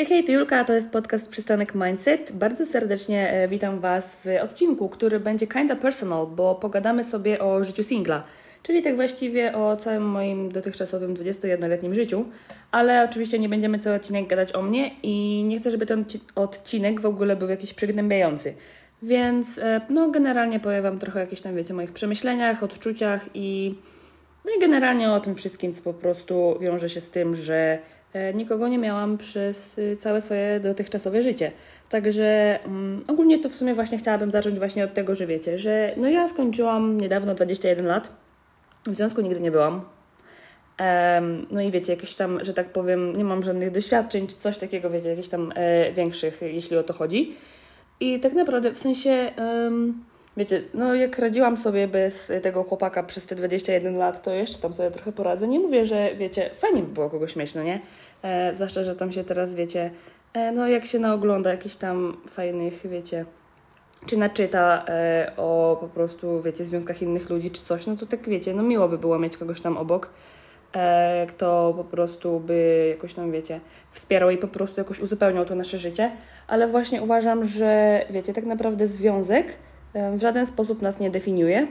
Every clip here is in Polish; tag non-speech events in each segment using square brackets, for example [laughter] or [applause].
Hej, hej, to Julka, to jest podcast Przystanek Mindset. Bardzo serdecznie e, witam Was w odcinku, który będzie kinda personal, bo pogadamy sobie o życiu singla, czyli tak właściwie o całym moim dotychczasowym 21-letnim życiu, ale oczywiście nie będziemy cały odcinek gadać o mnie i nie chcę, żeby ten odcinek w ogóle był jakiś przygnębiający. Więc e, no generalnie powiem Wam trochę o jakichś tam, wiecie, moich przemyśleniach, odczuciach i no i generalnie o tym wszystkim, co po prostu wiąże się z tym, że nikogo nie miałam przez y, całe swoje dotychczasowe życie. Także um, ogólnie to w sumie właśnie chciałabym zacząć właśnie od tego, że wiecie, że no ja skończyłam niedawno 21 lat, w związku nigdy nie byłam. Um, no i wiecie, jakieś tam, że tak powiem, nie mam żadnych doświadczeń czy coś takiego, wiecie, jakichś tam e, większych, jeśli o to chodzi. I tak naprawdę w sensie, um, wiecie, no jak radziłam sobie bez tego chłopaka przez te 21 lat, to jeszcze tam sobie trochę poradzę. Nie mówię, że wiecie, fajnie by było kogoś mieć, no nie? E, zwłaszcza, że tam się teraz, wiecie, e, no jak się naogląda jakichś tam fajnych, wiecie, czy naczyta e, o po prostu, wiecie, związkach innych ludzi czy coś, no to tak wiecie, no miło by było mieć kogoś tam obok, e, kto po prostu by jakoś tam, wiecie, wspierał i po prostu jakoś uzupełniał to nasze życie, ale właśnie uważam, że wiecie, tak naprawdę związek e, w żaden sposób nas nie definiuje.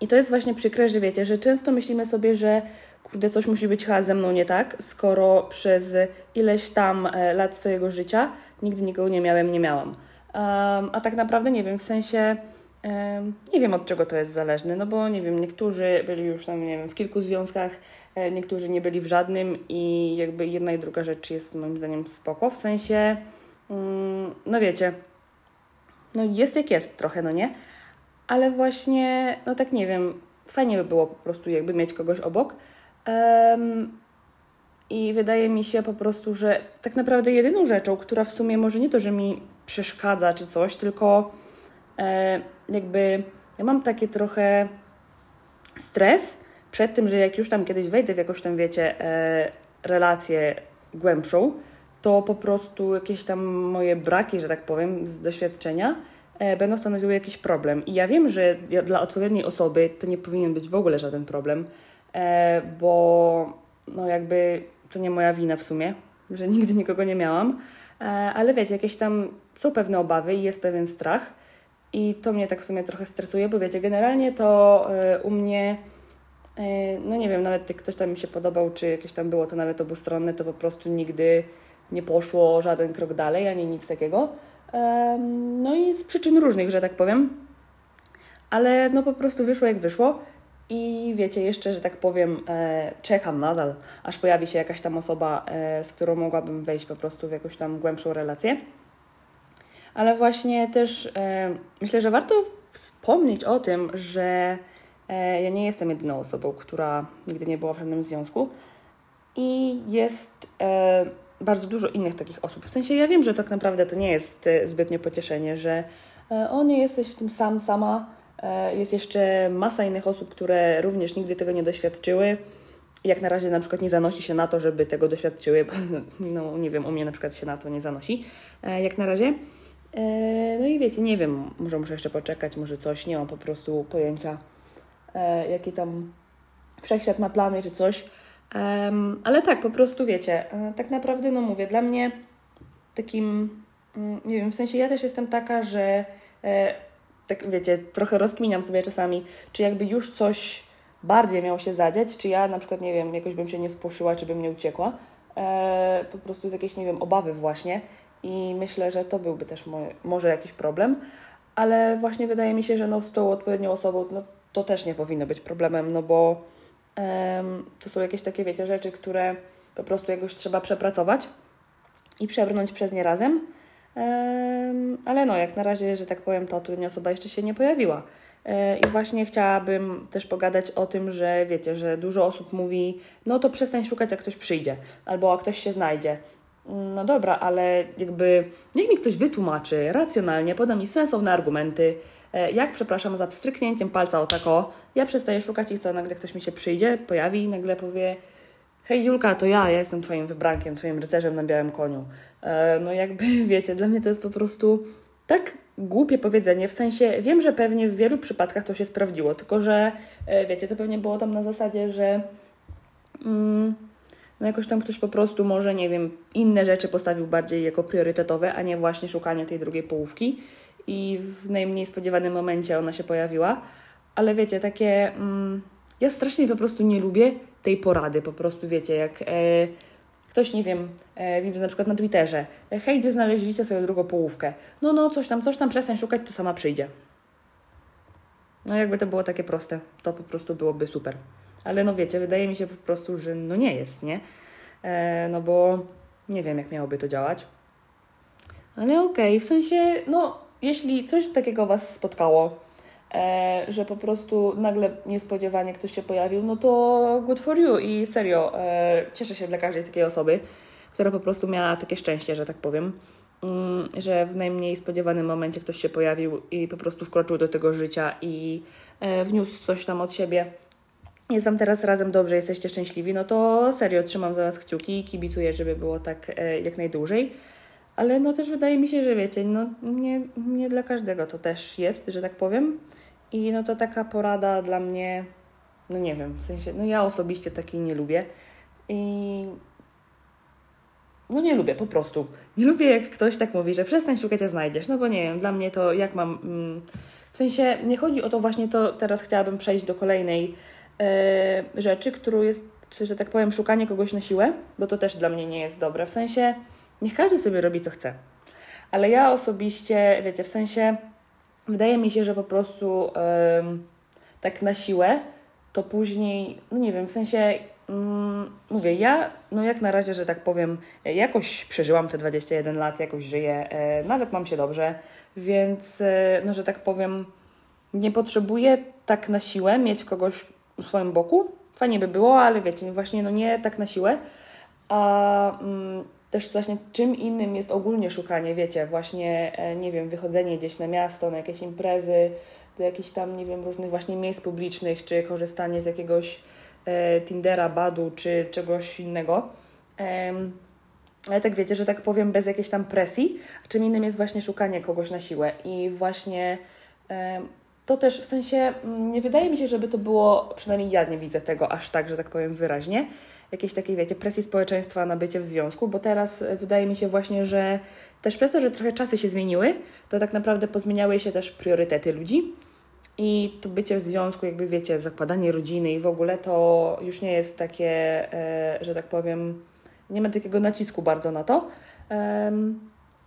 I to jest właśnie przykre, że wiecie, że często myślimy sobie, że kurde, coś musi być chyba ze mną nie tak, skoro przez ileś tam e, lat swojego życia nigdy nikogo nie miałem, nie miałam. Um, a tak naprawdę nie wiem, w sensie um, nie wiem od czego to jest zależne, no bo nie wiem, niektórzy byli już tam, nie wiem, w kilku związkach, e, niektórzy nie byli w żadnym i jakby jedna i druga rzecz jest moim zdaniem spoko, w sensie, um, no wiecie, no jest jak jest trochę, no nie? Ale właśnie, no tak nie wiem, fajnie by było po prostu jakby mieć kogoś obok, Um, I wydaje mi się po prostu, że tak naprawdę jedyną rzeczą, która w sumie może nie to, że mi przeszkadza czy coś, tylko e, jakby ja mam takie trochę stres przed tym, że jak już tam kiedyś wejdę w jakąś tam, wiecie, e, relację głębszą, to po prostu jakieś tam moje braki, że tak powiem, z doświadczenia e, będą stanowiły jakiś problem. I ja wiem, że dla odpowiedniej osoby to nie powinien być w ogóle żaden problem, bo no jakby to nie moja wina w sumie, że nigdy nikogo nie miałam, e, ale wiecie, jakieś tam są pewne obawy i jest pewien strach i to mnie tak w sumie trochę stresuje, bo wiecie, generalnie to e, u mnie no nie wiem, nawet jak ktoś tam mi się podobał, czy jakieś tam było to nawet obustronne, to po prostu nigdy nie poszło żaden krok dalej, ani nic takiego. No i z przyczyn różnych, że tak powiem. Ale no po prostu wyszło jak wyszło. I wiecie, jeszcze, że tak powiem, e, czekam nadal, aż pojawi się jakaś tam osoba, e, z którą mogłabym wejść po prostu w jakąś tam głębszą relację. Ale właśnie też e, myślę, że warto wspomnieć o tym, że e, ja nie jestem jedyną osobą, która nigdy nie była w żadnym związku. I jest e, bardzo dużo innych takich osób. W sensie ja wiem, że tak naprawdę to nie jest e, zbytnio pocieszenie, że o nie jesteś w tym sam, sama jest jeszcze masa innych osób, które również nigdy tego nie doświadczyły. Jak na razie na przykład nie zanosi się na to, żeby tego doświadczyły, [laughs] no nie wiem, u mnie na przykład się na to nie zanosi, e, jak na razie. E, no i wiecie, nie wiem, może muszę jeszcze poczekać, może coś, nie mam po prostu pojęcia, jakie tam wszechświat ma plany czy coś. Ale tak, po prostu wiecie, tak naprawdę, no mówię, dla mnie takim, mm, nie wiem, w sensie ja też jestem taka, że tak wiecie, trochę rozkminiam sobie czasami, czy jakby już coś bardziej miało się zadziać, czy ja na przykład, nie wiem, jakoś bym się nie spłoszyła, czy bym nie uciekła. E, po prostu z jakiejś, nie wiem, obawy właśnie. I myślę, że to byłby też może jakiś problem, ale właśnie wydaje mi się, że no z tą odpowiednią osobą no, to też nie powinno być problemem, no bo to są jakieś takie, wiecie, rzeczy, które po prostu jakoś trzeba przepracować i przebrnąć przez nie razem ale no, jak na razie, że tak powiem, ta odpowiednia osoba jeszcze się nie pojawiła. E, I właśnie chciałabym też pogadać o tym, że wiecie, że dużo osób mówi, no to przestań szukać, jak ktoś przyjdzie, albo jak ktoś się znajdzie. No dobra, ale jakby niech mi ktoś wytłumaczy racjonalnie, poda mi sensowne argumenty, e, jak, przepraszam, za pstryknięciem palca o tako, ja przestaję szukać i co, nagle ktoś mi się przyjdzie, pojawi i nagle powie, hej Julka, to ja, ja jestem Twoim wybrankiem, Twoim rycerzem na białym koniu. E, no jakby, [laughs] wiecie, dla mnie to jest po prostu tak głupie powiedzenie, w sensie wiem, że pewnie w wielu przypadkach to się sprawdziło, tylko że e, wiecie, to pewnie było tam na zasadzie, że mm, no jakoś tam ktoś po prostu może, nie wiem, inne rzeczy postawił bardziej jako priorytetowe, a nie właśnie szukanie tej drugiej połówki i w najmniej spodziewanym momencie ona się pojawiła. Ale wiecie, takie. Mm, ja strasznie po prostu nie lubię tej porady, po prostu wiecie, jak e, ktoś, nie wiem, e, widzę na przykład na Twitterze, e, hej, gdzie znaleźliście swoją drugą połówkę? No, no, coś tam, coś tam, przestań szukać, to sama przyjdzie. No, jakby to było takie proste, to po prostu byłoby super. Ale no wiecie, wydaje mi się po prostu, że no nie jest, nie? E, no bo nie wiem, jak miałoby to działać. Ale okej, okay, w sensie, no, jeśli coś takiego Was spotkało, że po prostu nagle niespodziewanie ktoś się pojawił, no to good for you i serio, e, cieszę się dla każdej takiej osoby, która po prostu miała takie szczęście, że tak powiem, mm, że w najmniej spodziewanym momencie ktoś się pojawił i po prostu wkroczył do tego życia i e, wniósł coś tam od siebie. Jest Wam teraz razem dobrze, jesteście szczęśliwi, no to serio trzymam za Was kciuki i kibicuję, żeby było tak e, jak najdłużej. Ale no też wydaje mi się, że wiecie, no nie, nie dla każdego to też jest, że tak powiem. I no to taka porada dla mnie, no nie wiem, w sensie, no ja osobiście takiej nie lubię. I no nie lubię po prostu. Nie lubię jak ktoś tak mówi, że przestań szukać, a znajdziesz. No bo nie wiem, dla mnie to jak mam. Mm, w sensie nie chodzi o to właśnie, to teraz chciałabym przejść do kolejnej e, rzeczy, którą jest, że tak powiem, szukanie kogoś na siłę, bo to też dla mnie nie jest dobre. W sensie niech każdy sobie robi co chce. Ale ja osobiście, wiecie, w sensie wydaje mi się, że po prostu tak na siłę to później, no nie wiem, w sensie mm, mówię, ja, no jak na razie, że tak powiem, jakoś przeżyłam te 21 lat, jakoś żyję, e, nawet mam się dobrze, więc, e, no że tak powiem, nie potrzebuję tak na siłę mieć kogoś u swoim boku. Fajnie by było, ale wiecie, właśnie no nie tak na siłę. A mm, też właśnie czym innym jest ogólnie szukanie, wiecie, właśnie, e, nie wiem, wychodzenie gdzieś na miasto, na jakieś imprezy, do jakichś tam, nie wiem, różnych właśnie miejsc publicznych, czy korzystanie z jakiegoś e, Tindera, Badu, czy czegoś innego. ale tak wiecie, że tak powiem, bez jakiejś tam presji. A czym innym jest właśnie szukanie kogoś na siłę. I właśnie to też w sensie mm, nie wydaje mi się, żeby to było, przynajmniej ja nie widzę tego aż tak, że tak powiem wyraźnie, jakiejś takiej, wiecie, presji społeczeństwa na bycie w związku, bo teraz e, wydaje mi się właśnie, że też przez to, że trochę czasy się zmieniły, to tak naprawdę pozmieniały się też priorytety ludzi. I to bycie w związku, jakby wiecie, zakładanie rodziny i w ogóle to już nie jest takie, e, że tak powiem, nie ma takiego nacisku bardzo na to.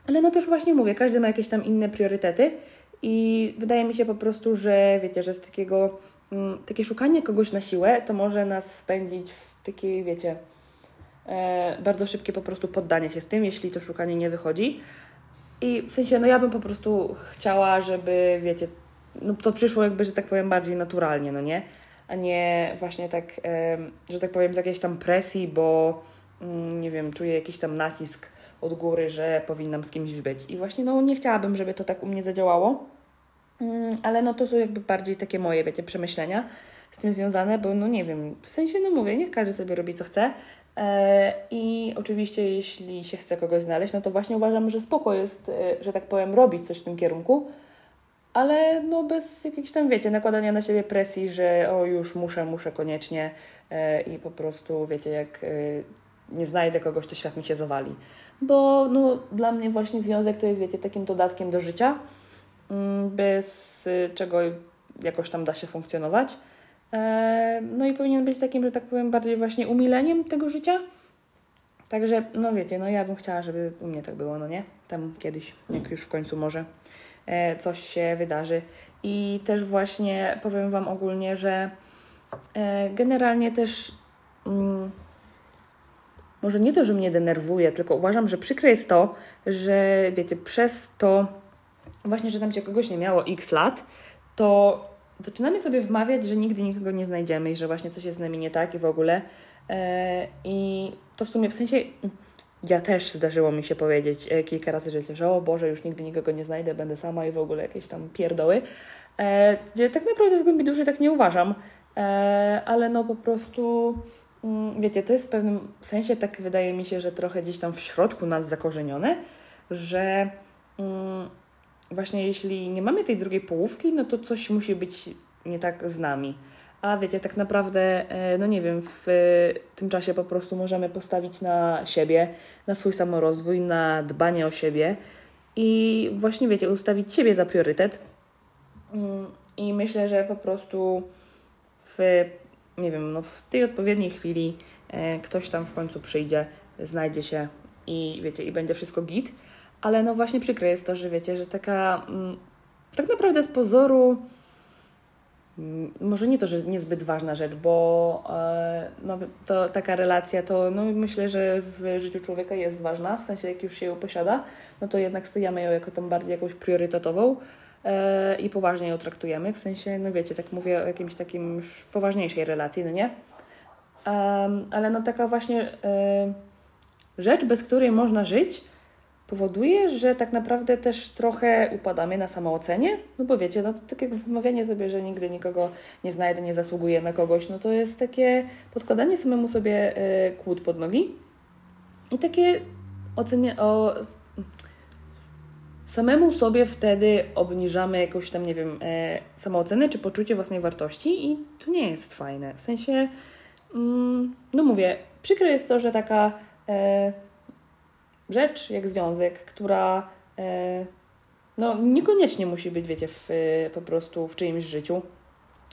ale no też właśnie mówię, każdy ma jakieś tam inne priorytety i wydaje mi się po prostu, że wiecie, że z takiego, mm, takie szukanie kogoś na siłę to może nas wpędzić w takie, wiecie, e, bardzo szybkie po prostu poddanie się z tym, jeśli to szukanie nie wychodzi. I w sensie, no ja bym po prostu chciała, żeby, wiecie, no to przyszło jakby, że tak powiem, bardziej naturalnie, no nie? A nie właśnie tak, e, że tak powiem, z jakiejś tam presji, bo mm, nie wiem, czuję jakiś tam nacisk od góry, że powinnam z kimś być. I właśnie no nie chciałabym, żeby to tak u mnie zadziałało, mm, ale no to są jakby bardziej takie moje, wiecie, przemyślenia z tym związane, bo no nie wiem, w sensie no mówię, niech każdy sobie robi co chce. E, I oczywiście, jeśli się chce kogoś znaleźć, no to właśnie uważam, że spoko jest, e, że tak powiem, robić coś w tym kierunku, ale no bez jakiejś tam, wiecie, nakładania na siebie presji, że o już muszę, muszę koniecznie e, i po prostu, wiecie, jak nie znajdę kogoś, to świat mi się zawali bo no, dla mnie właśnie związek to jest, wiecie, takim dodatkiem do życia, mm, bez czego jakoś tam da się funkcjonować. E, no i powinien być takim, że tak powiem, bardziej właśnie umileniem tego życia. Także, no wiecie, no ja bym chciała, żeby u mnie tak było, no nie? Tam kiedyś, jak już w końcu może e, coś się wydarzy. I też właśnie powiem Wam ogólnie, że e, generalnie też mm, może nie to, że mnie denerwuje, tylko uważam, że przykre jest to, że wiecie, przez to właśnie, że tam się kogoś nie miało x lat, to zaczynamy sobie wmawiać, że nigdy nikogo nie znajdziemy i że właśnie coś jest z nami nie tak i w ogóle. E, I to w sumie w sensie ja też zdarzyło mi się powiedzieć e, kilka razy, że, o Boże, już nigdy nikogo nie znajdę, będę sama i w ogóle jakieś tam pierdoły. E, tak naprawdę w głębi duszy tak nie uważam, ale no po prostu Mm, wiecie, to jest w pewnym sensie tak wydaje mi się, że trochę gdzieś tam w środku nas zakorzenione, że mm, właśnie jeśli nie mamy tej drugiej połówki, no to coś musi być nie tak z nami. a wiecie, tak naprawdę, e, no nie wiem, w tym czasie po prostu możemy postawić na siebie, na swój samorozwój, na dbanie o siebie i właśnie, wiecie, ustawić siebie za priorytet. Mm, I myślę, że po prostu w, nie wiem, no w tej odpowiedniej chwili e, ktoś tam w końcu przyjdzie, znajdzie się i wiecie, i będzie wszystko git. Ale no właśnie przykre jest to, że wiecie, że taka mm, tak naprawdę z pozoru mm, może nie to, że niezbyt ważna rzecz, bo e, no, to taka relacja to no, myślę, że w życiu człowieka jest ważna, w sensie jak już się ją posiada, no to jednak stajemy ją jako tą bardziej jakąś priorytetową e, i poważnie ją traktujemy, w sensie, no wiecie, tak mówię o jakimś takim już poważniejszej relacji, no nie? Ale no taka właśnie e, rzecz, bez której można żyć, powoduje, że tak naprawdę też trochę upadamy na samoocenie, no bo wiecie, no to tak jak wymawianie sobie, że nigdy nikogo nie znajdę, nie zasługuję na kogoś, no to jest takie podkładanie samemu sobie y, kłód pod nogi i takie ocenie, o, samemu sobie wtedy obniżamy jakąś tam, nie wiem, e, samoocenę czy poczucie własnej wartości i to nie jest fajne. W sensie, mm, no mówię, przykre jest to, że taka e, rzecz jak związek, która e, no, niekoniecznie musi być, wiecie, w, po prostu w czyimś życiu,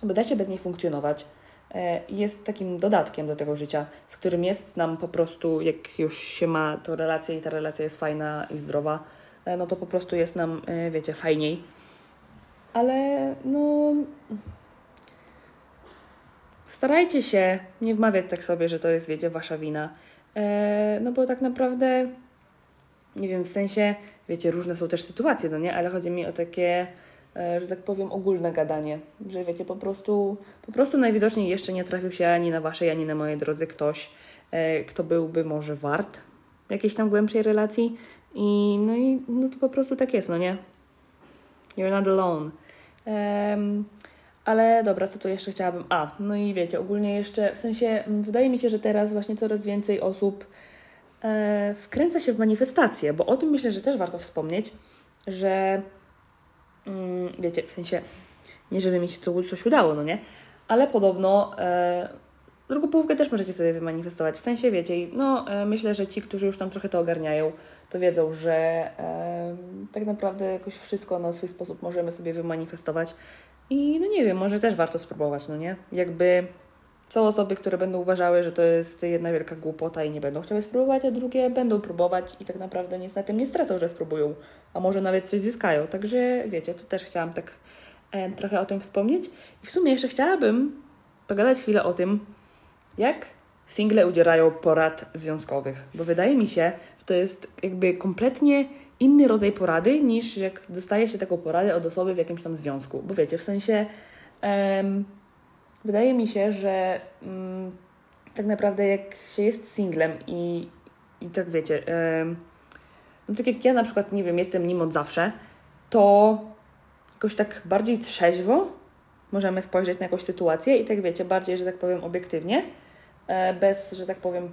bo da się bez niej funkcjonować. E, jest takim dodatkiem do tego życia, z którym jest nam po prostu, jak już się ma to relację i ta relacja jest fajna i zdrowa, e, no to po prostu jest nam, wiecie, fajniej. Ale no. Starajcie się nie wmawiać tak sobie, że to jest, wiecie, wasza wina. No bo tak naprawdę nie wiem, w sensie, wiecie, różne są też sytuacje, no nie, ale chodzi mi o takie, e, że tak powiem, ogólne gadanie, że wiecie, po prostu, po prostu najwidoczniej jeszcze nie trafił się ani na waszej, ani na mojej drodze ktoś, e, kto byłby może wart jakiejś tam głębszej relacji i no i no to po prostu tak jest, no nie? You're not alone. Um, ale dobra, co tu jeszcze chciałabym? A, no i wiecie, ogólnie jeszcze, w sensie, wydaje mi się, że teraz właśnie coraz więcej osób wkręca się w manifestacje, bo o tym myślę, że też warto wspomnieć, że mm, wiecie, w sensie nie żeby mi się coś udało, no nie? Ale podobno e, drugą połówkę też możecie sobie wymanifestować. W sensie wiecie, no e, myślę, że ci, którzy już tam trochę to ogarniają, to wiedzą, że e, tak naprawdę jakoś wszystko na swój sposób możemy sobie wymanifestować. I no nie wiem, może też warto spróbować, no nie? Jakby są osoby, które będą uważały, że to jest jedna wielka głupota i nie będą chciały spróbować, a drugie będą próbować i tak naprawdę nic na tym nie stracą, że spróbują, a może nawet coś zyskają. Także wiecie, to też chciałam tak e, trochę o tym wspomnieć. I w sumie jeszcze chciałabym pogadać chwilę o tym, jak single udzielają porad związkowych, bo wydaje mi się, że to jest jakby kompletnie inny rodzaj porady niż jak dostaje się taką poradę od osoby w jakimś tam związku. Bo wiecie, w sensie. Um, Wydaje mi się, że mm, tak naprawdę jak się jest singlem i, i tak wiecie, yy, no tak jak ja na przykład, nie wiem, jestem nim od zawsze, to jakoś tak bardziej trzeźwo możemy spojrzeć na jakąś sytuację i tak wiecie, bardziej, że tak powiem, obiektywnie, yy, bez, że tak powiem,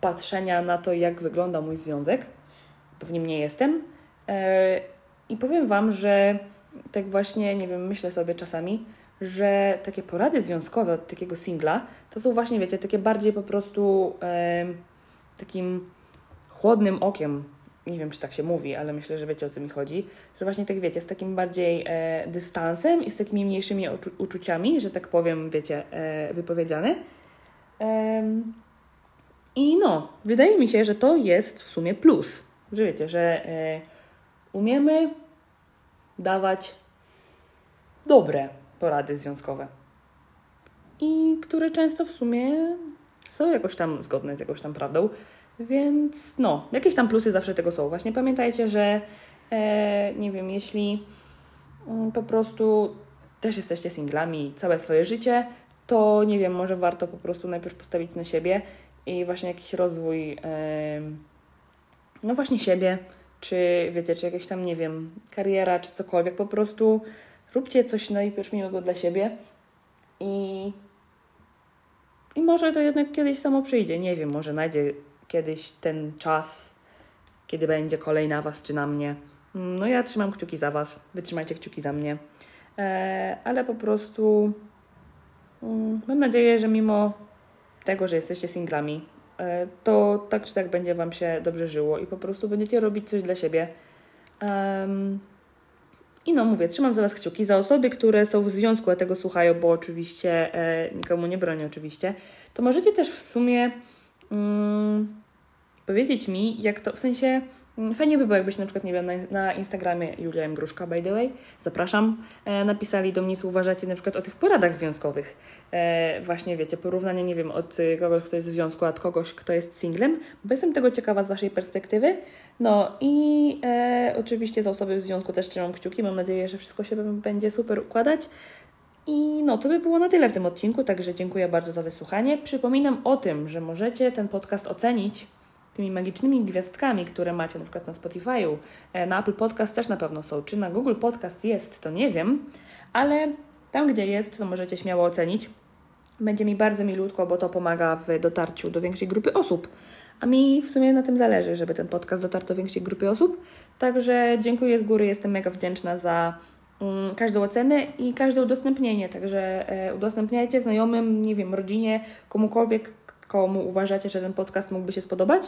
patrzenia na to, jak wygląda mój związek, bo w nim nie jestem. Yy, I powiem Wam, że tak właśnie, nie wiem, myślę sobie czasami, że takie porady związkowe od takiego singla to są właśnie, wiecie, takie bardziej po prostu e, takim chłodnym okiem. Nie wiem, czy tak się mówi, ale myślę, że wiecie o co mi chodzi. Że właśnie tak wiecie, z takim bardziej e, dystansem i z takimi mniejszymi uczu uczuciami, że tak powiem, wiecie, e, wypowiedziane. I no, wydaje mi się, że to jest w sumie plus. Że wiecie, że e, umiemy dawać dobre porady związkowe. I które często w sumie są jakoś tam zgodne z jakąś tam prawdą. Więc no, jakieś tam plusy zawsze tego są. Właśnie pamiętajcie, że e, nie wiem, jeśli mm, po prostu też jesteście singlami całe swoje życie, to nie wiem, może warto po prostu najpierw postawić na siebie i właśnie jakiś rozwój, e, no właśnie siebie, czy wiecie, czy jakieś tam, nie wiem, kariera, czy cokolwiek, po prostu róbcie coś najpierw miłego dla siebie i, i może to jednak kiedyś samo przyjdzie. Nie wiem, może najdzie kiedyś ten czas, kiedy będzie kolej na Was czy na mnie. No ja trzymam kciuki za Was, wytrzymajcie kciuki za mnie. E, ale po prostu mm, mam nadzieję, że mimo tego, że jesteście singlami, e, to tak czy tak będzie Wam się dobrze żyło i po prostu będziecie robić coś dla siebie. Um, I no mówię, trzymam za Was kciuki. Za osoby, które są w związku, a tego słuchają, bo oczywiście e, nikomu nie bronię oczywiście, to możecie też w sumie um, powiedzieć mi, jak to, w sensie Mm, fajnie by było, jakbyście na przykład, nie wiem, na, na Instagramie Julia M. Gruszka, by the way, zapraszam, e, napisali do mnie, co uważacie na przykład o tych poradach związkowych. E, właśnie, wiecie, porównanie, nie wiem, od kogoś, kto jest w związku, od kogoś, kto jest singlem, bo jestem tego ciekawa z Waszej perspektywy. No i e, oczywiście za osoby w związku też trzymam kciuki, mam nadzieję, że wszystko się będzie super układać. I no, to by było na tyle w tym odcinku, także dziękuję bardzo za wysłuchanie. Przypominam o tym, że możecie ten podcast ocenić tymi magicznymi gwiazdkami, które macie na przykład na Spotify'u, e, na Apple Podcast też na pewno są, czy na Google Podcast jest, to nie wiem, ale tam gdzie jest, to możecie śmiało ocenić. Będzie mi bardzo milutko, bo to pomaga w dotarciu do większej grupy osób. A mi w sumie na tym zależy, żeby ten podcast dotarł do większej grupy osób. Także dziękuję z góry, jestem mega wdzięczna za mm, każdą ocenę i każde udostępnienie. Także e, udostępniajcie znajomym, nie wiem, rodzinie, komukolwiek, komu uważacie, że ten podcast mógłby się spodobać.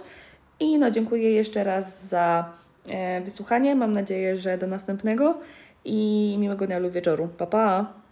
I no, dziękuję jeszcze raz za e, wysłuchanie. Mam nadzieję, że do następnego i miłego dnia lub wieczoru. Pa, pa!